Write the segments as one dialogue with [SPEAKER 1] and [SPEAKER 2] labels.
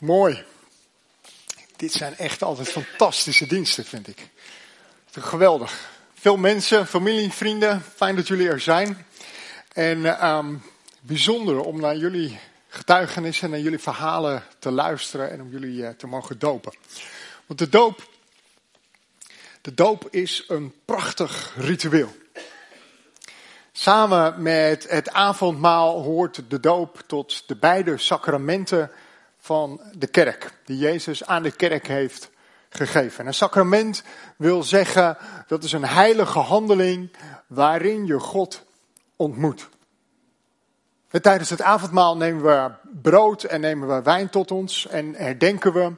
[SPEAKER 1] Mooi. Dit zijn echt altijd fantastische diensten, vind ik. Geweldig. Veel mensen, familie, vrienden, fijn dat jullie er zijn. En um, bijzonder om naar jullie getuigenissen en jullie verhalen te luisteren en om jullie uh, te mogen dopen. Want de doop, de doop is een prachtig ritueel. Samen met het avondmaal hoort de doop tot de beide sacramenten van de kerk, die Jezus aan de kerk heeft gegeven. een sacrament wil zeggen, dat is een heilige handeling waarin je God ontmoet. tijdens het avondmaal nemen we brood en nemen we wijn tot ons en herdenken we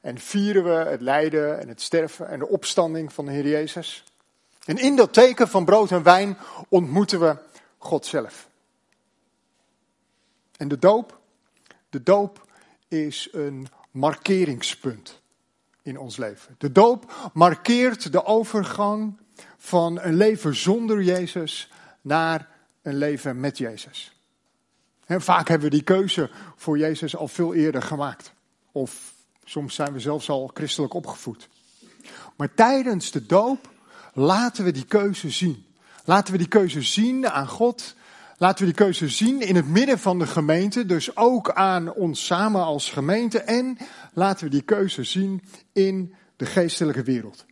[SPEAKER 1] en vieren we het lijden en het sterven en de opstanding van de Heer Jezus. En in dat teken van brood en wijn ontmoeten we God zelf. En de doop, de doop is een markeringspunt in ons leven. De doop markeert de overgang van een leven zonder Jezus naar een leven met Jezus. En vaak hebben we die keuze voor Jezus al veel eerder gemaakt. Of soms zijn we zelfs al christelijk opgevoed. Maar tijdens de doop laten we die keuze zien. Laten we die keuze zien aan God Laten we die keuze zien in het midden van de gemeente, dus ook aan ons samen als gemeente. En laten we die keuze zien in de geestelijke wereld.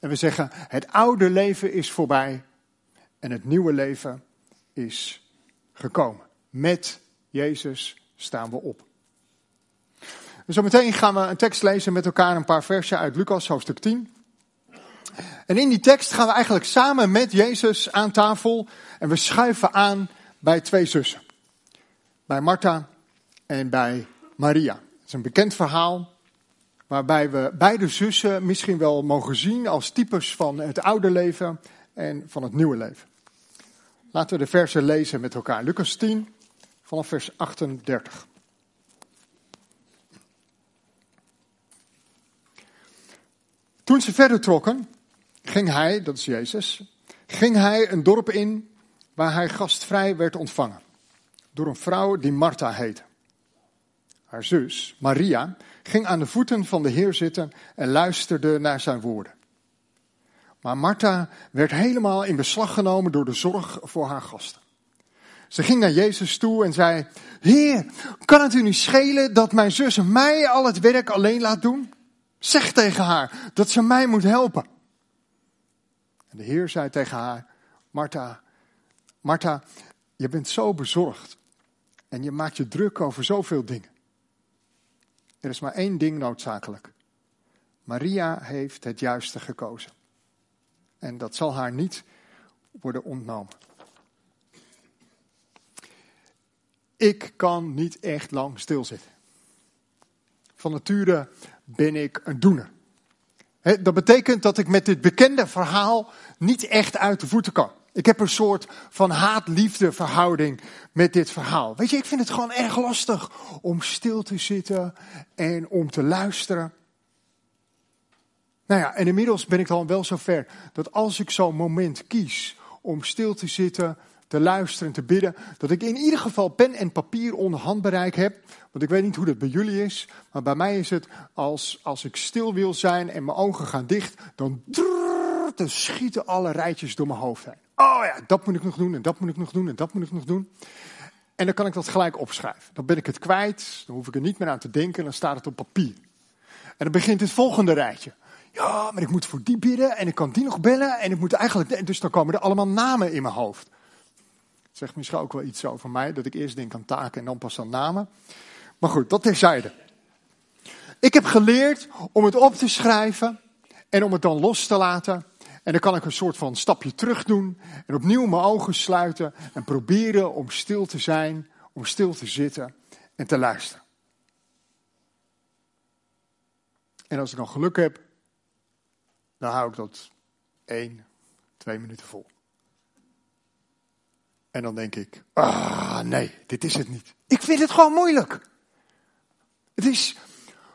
[SPEAKER 1] En we zeggen, het oude leven is voorbij en het nieuwe leven is gekomen. Met Jezus staan we op. Zometeen gaan we een tekst lezen met elkaar, een paar versen uit Lucas hoofdstuk 10. En in die tekst gaan we eigenlijk samen met Jezus aan tafel en we schuiven aan bij twee zussen. Bij Martha en bij Maria. Het is een bekend verhaal waarbij we beide zussen misschien wel mogen zien als types van het oude leven en van het nieuwe leven. Laten we de versen lezen met elkaar. Lucas 10 vanaf vers 38. Toen ze verder trokken, ging hij, dat is Jezus, ging hij een dorp in waar hij gastvrij werd ontvangen. Door een vrouw die Martha heette. Haar zus, Maria, ging aan de voeten van de Heer zitten en luisterde naar zijn woorden. Maar Martha werd helemaal in beslag genomen door de zorg voor haar gasten. Ze ging naar Jezus toe en zei: Heer, kan het u niet schelen dat mijn zus mij al het werk alleen laat doen? Zeg tegen haar dat ze mij moet helpen. En de Heer zei tegen haar: Martha, Martha, je bent zo bezorgd en je maakt je druk over zoveel dingen. Er is maar één ding noodzakelijk. Maria heeft het juiste gekozen. En dat zal haar niet worden ontnomen. Ik kan niet echt lang stilzitten. Van nature ben ik een doener. Dat betekent dat ik met dit bekende verhaal niet echt uit de voeten kan. Ik heb een soort van haat-liefde verhouding met dit verhaal. Weet je, ik vind het gewoon erg lastig om stil te zitten en om te luisteren. Nou ja, en inmiddels ben ik dan wel zover dat als ik zo'n moment kies om stil te zitten, te luisteren en te bidden, dat ik in ieder geval pen en papier onder handbereik heb. Want ik weet niet hoe dat bij jullie is, maar bij mij is het als, als ik stil wil zijn en mijn ogen gaan dicht, dan, drrr, dan schieten alle rijtjes door mijn hoofd heen. Oh ja, dat moet ik nog doen en dat moet ik nog doen en dat moet ik nog doen. En dan kan ik dat gelijk opschrijven. Dan ben ik het kwijt, dan hoef ik er niet meer aan te denken, dan staat het op papier. En dan begint het volgende rijtje. Ja, maar ik moet voor die bidden en ik kan die nog bellen en ik moet eigenlijk... Dus dan komen er allemaal namen in mijn hoofd. Dat zegt misschien ook wel iets over mij, dat ik eerst denk aan taken en dan pas aan namen. Maar goed, dat terzijde. Ik heb geleerd om het op te schrijven en om het dan los te laten en dan kan ik een soort van stapje terug doen en opnieuw mijn ogen sluiten en proberen om stil te zijn, om stil te zitten en te luisteren. En als ik dan geluk heb, dan hou ik dat één, twee minuten vol. En dan denk ik, ah nee, dit is het niet. Ik vind het gewoon moeilijk. Het is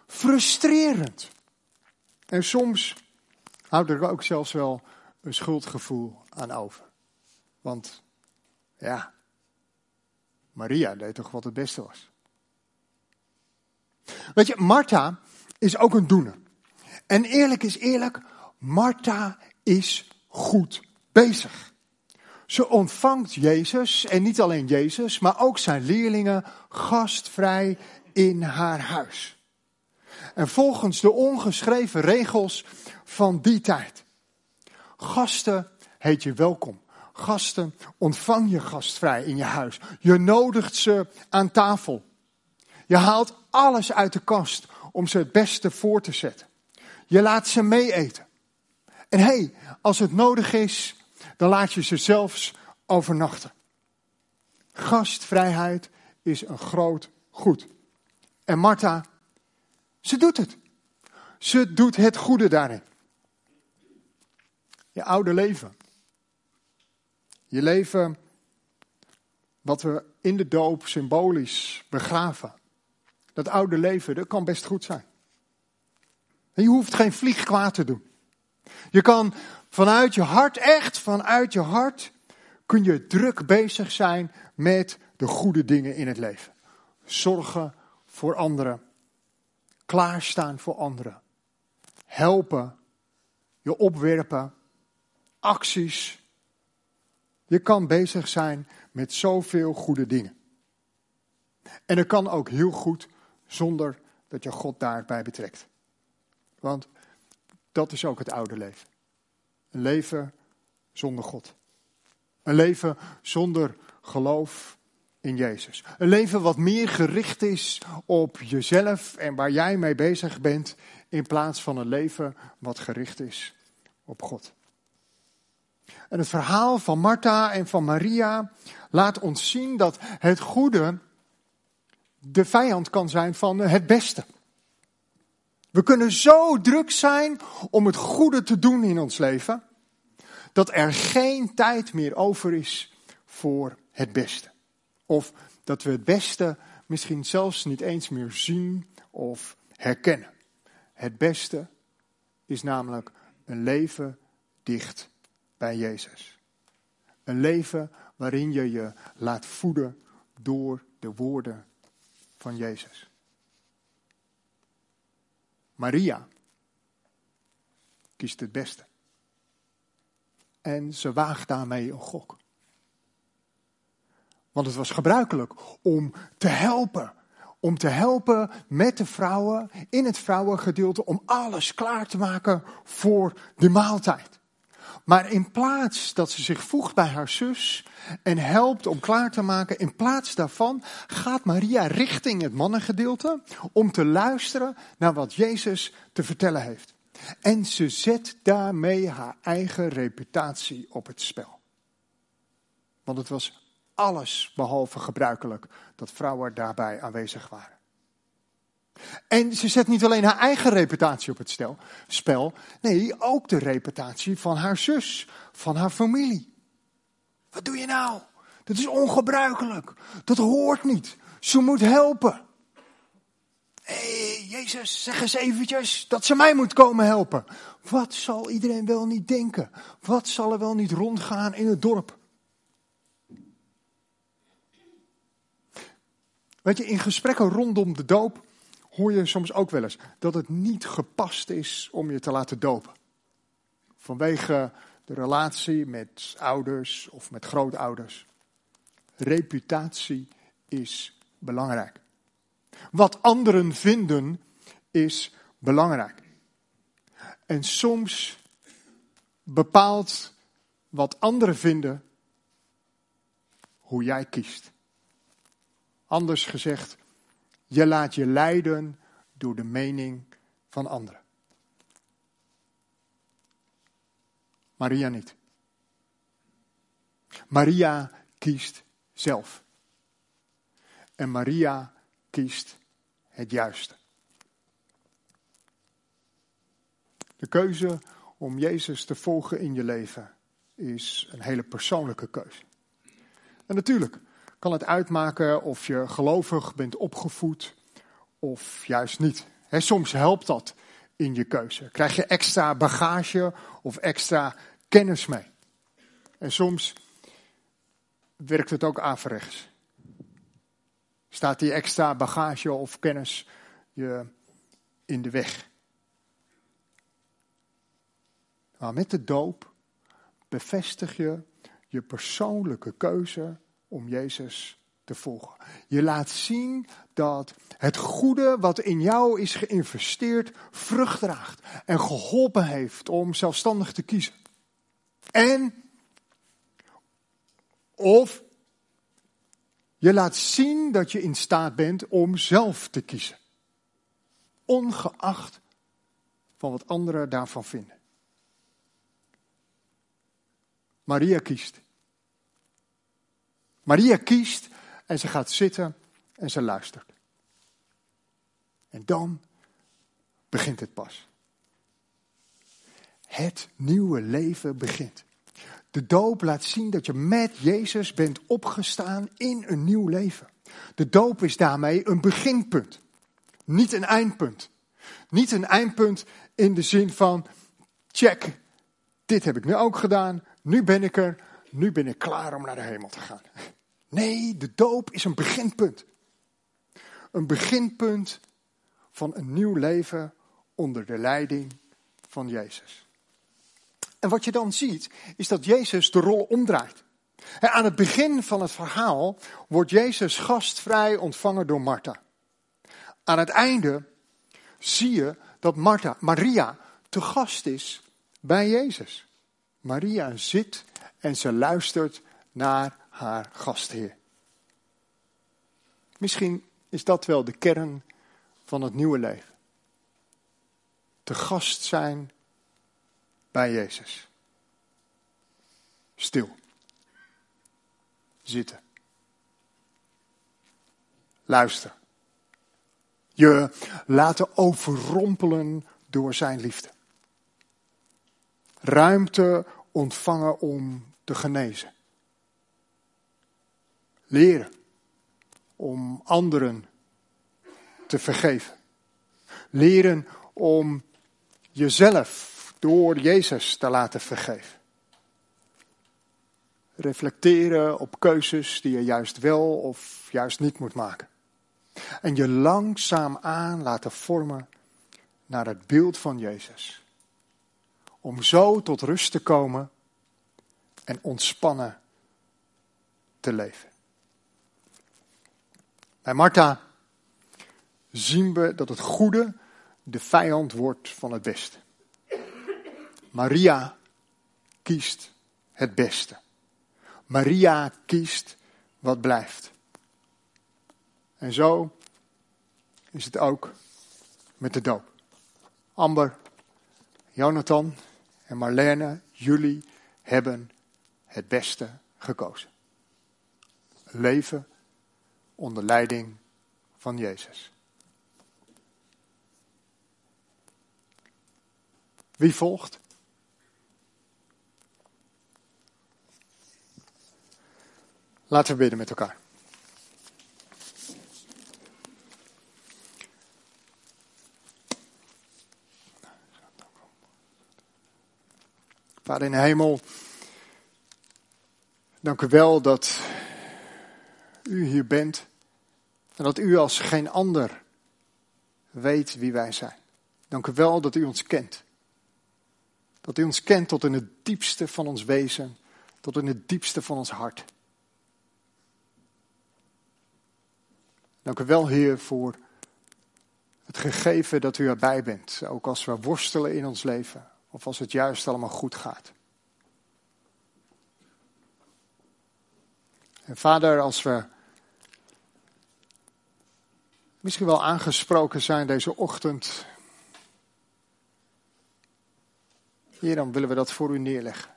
[SPEAKER 1] frustrerend. En soms houdt er ook zelfs wel een schuldgevoel aan over. Want ja, Maria deed toch wat het beste was. Weet je, Martha is ook een doener. En eerlijk is eerlijk, Martha is goed bezig. Ze ontvangt Jezus, en niet alleen Jezus, maar ook zijn leerlingen gastvrij in haar huis. En volgens de ongeschreven regels van die tijd. Gasten heet je welkom. Gasten ontvang je gastvrij in je huis. Je nodigt ze aan tafel. Je haalt alles uit de kast om ze het beste voor te zetten. Je laat ze meeeten. En hé, hey, als het nodig is, dan laat je ze zelfs overnachten. Gastvrijheid is een groot goed. En Martha, ze doet het. Ze doet het goede daarin. Je oude leven. Je leven wat we in de doop symbolisch begraven. Dat oude leven, dat kan best goed zijn. je hoeft geen vlieg kwaad te doen. Je kan vanuit je hart, echt vanuit je hart, kun je druk bezig zijn met de goede dingen in het leven. Zorgen voor anderen. Klaarstaan voor anderen. Helpen. Je opwerpen. Acties. Je kan bezig zijn met zoveel goede dingen. En het kan ook heel goed zonder dat je God daarbij betrekt. Want dat is ook het oude leven. Een leven zonder God. Een leven zonder geloof in Jezus. Een leven wat meer gericht is op jezelf en waar jij mee bezig bent, in plaats van een leven wat gericht is op God. En het verhaal van Martha en van Maria laat ons zien dat het goede de vijand kan zijn van het beste. We kunnen zo druk zijn om het goede te doen in ons leven, dat er geen tijd meer over is voor het beste. Of dat we het beste misschien zelfs niet eens meer zien of herkennen. Het beste is namelijk een leven dicht bij Jezus. Een leven waarin je je laat voeden door de woorden van Jezus. Maria kiest het beste. En ze waagt daarmee een gok. Want het was gebruikelijk om te helpen. Om te helpen met de vrouwen in het vrouwengedeelte om alles klaar te maken voor de maaltijd. Maar in plaats dat ze zich voegt bij haar zus en helpt om klaar te maken, in plaats daarvan gaat Maria richting het mannengedeelte om te luisteren naar wat Jezus te vertellen heeft. En ze zet daarmee haar eigen reputatie op het spel. Want het was alles behalve gebruikelijk dat vrouwen daarbij aanwezig waren. En ze zet niet alleen haar eigen reputatie op het spel, nee, ook de reputatie van haar zus, van haar familie. Wat doe je nou? Dat is ongebruikelijk. Dat hoort niet. Ze moet helpen. Hé, hey, Jezus, zeg eens eventjes dat ze mij moet komen helpen. Wat zal iedereen wel niet denken? Wat zal er wel niet rondgaan in het dorp? Weet je, in gesprekken rondom de doop hoor je soms ook wel eens dat het niet gepast is om je te laten dopen. Vanwege de relatie met ouders of met grootouders. Reputatie is belangrijk. Wat anderen vinden is belangrijk. En soms bepaalt wat anderen vinden hoe jij kiest. Anders gezegd, je laat je leiden door de mening van anderen. Maria niet. Maria kiest zelf. En Maria kiest het juiste. De keuze om Jezus te volgen in je leven is een hele persoonlijke keuze. En natuurlijk, kan het uitmaken of je gelovig bent opgevoed of juist niet. soms helpt dat in je keuze. Krijg je extra bagage of extra kennis mee. En soms werkt het ook averechts. Staat die extra bagage of kennis je in de weg. Maar met de doop bevestig je je persoonlijke keuze om Jezus te volgen. Je laat zien dat het goede wat in jou is geïnvesteerd vrucht draagt en geholpen heeft om zelfstandig te kiezen. En of je laat zien dat je in staat bent om zelf te kiezen. Ongeacht van wat anderen daarvan vinden. Maria kiest. Maria kiest en ze gaat zitten en ze luistert. En dan begint het pas. Het nieuwe leven begint. De doop laat zien dat je met Jezus bent opgestaan in een nieuw leven. De doop is daarmee een beginpunt, niet een eindpunt. Niet een eindpunt in de zin van, check, dit heb ik nu ook gedaan, nu ben ik er, nu ben ik klaar om naar de hemel te gaan. Nee, de doop is een beginpunt. Een beginpunt van een nieuw leven onder de leiding van Jezus. En wat je dan ziet, is dat Jezus de rol omdraait. Aan het begin van het verhaal wordt Jezus gastvrij ontvangen door Martha. Aan het einde zie je dat Martha, Maria te gast is bij Jezus. Maria zit en ze luistert naar haar gastheer. Misschien is dat wel de kern van het nieuwe leven. Te gast zijn bij Jezus. Stil. Zitten. Luister. Je laten overrompelen door zijn liefde. Ruimte ontvangen om te genezen. Leren om anderen te vergeven. Leren om jezelf door Jezus te laten vergeven. Reflecteren op keuzes die je juist wel of juist niet moet maken. En je langzaam aan laten vormen naar het beeld van Jezus. Om zo tot rust te komen en ontspannen te leven. Bij Martha zien we dat het goede de vijand wordt van het beste. Maria kiest het beste. Maria kiest wat blijft. En zo is het ook met de doop. Amber, Jonathan en Marlene, jullie hebben het beste gekozen. Leven onder leiding van Jezus. Wie volgt? Laten we bidden met elkaar. Vader in de hemel, dank u wel dat u hier bent en dat u als geen ander weet wie wij zijn. Dank u wel dat u ons kent. Dat u ons kent tot in het diepste van ons wezen, tot in het diepste van ons hart. Dank u wel, Heer, voor het gegeven dat u erbij bent. Ook als we worstelen in ons leven. Of als het juist allemaal goed gaat. En Vader, als we misschien wel aangesproken zijn deze ochtend. Heer, dan willen we dat voor u neerleggen.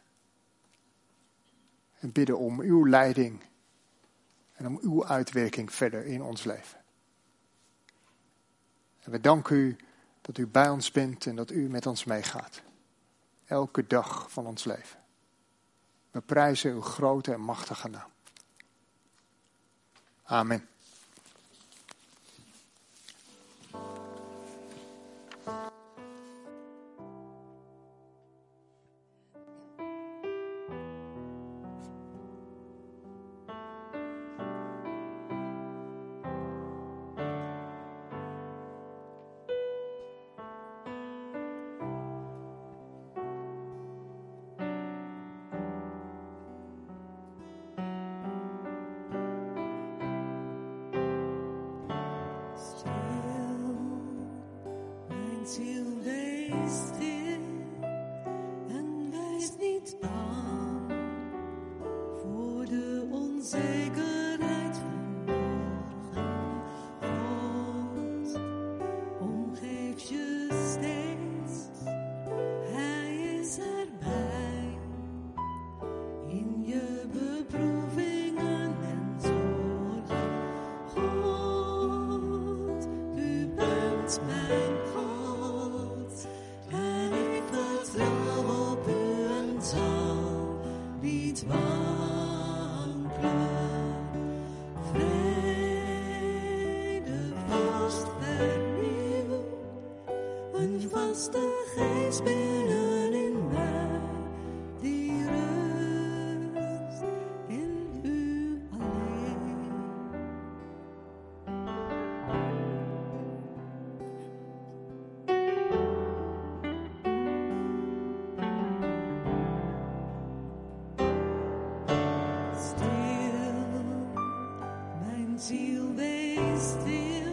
[SPEAKER 1] En bidden om uw leiding en om uw uitwerking verder in ons leven. En we danken u dat u bij ons bent en dat u met ons meegaat. Elke dag van ons leven. We prijzen uw grote en machtige naam. Amen.
[SPEAKER 2] En weet niet aan voor de onzekerheid van morgen. Oh, God omgeeft je steeds, Hij is erbij in je beproevingen en zorgen. God, u bent mijn till they still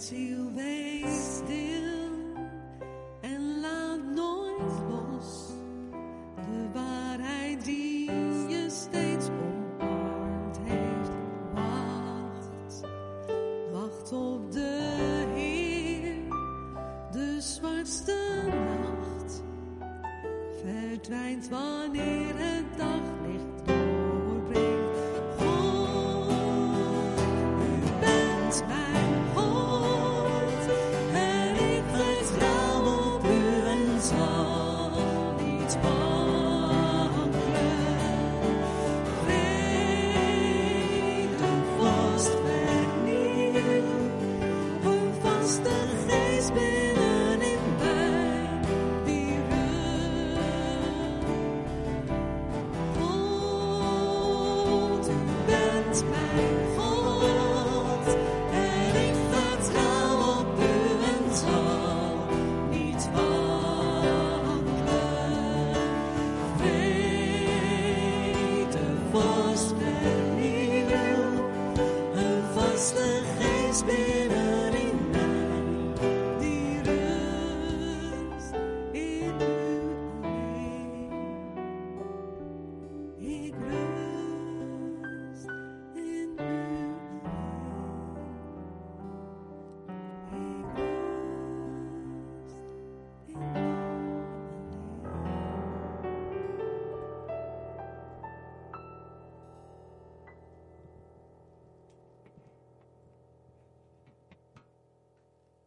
[SPEAKER 2] Ziel wees stil en laat nooit los de waarheid die je steeds omarmd heeft. Wacht, wacht op de Heer, de zwartste nacht verdwijnt wanneer. it's born. live.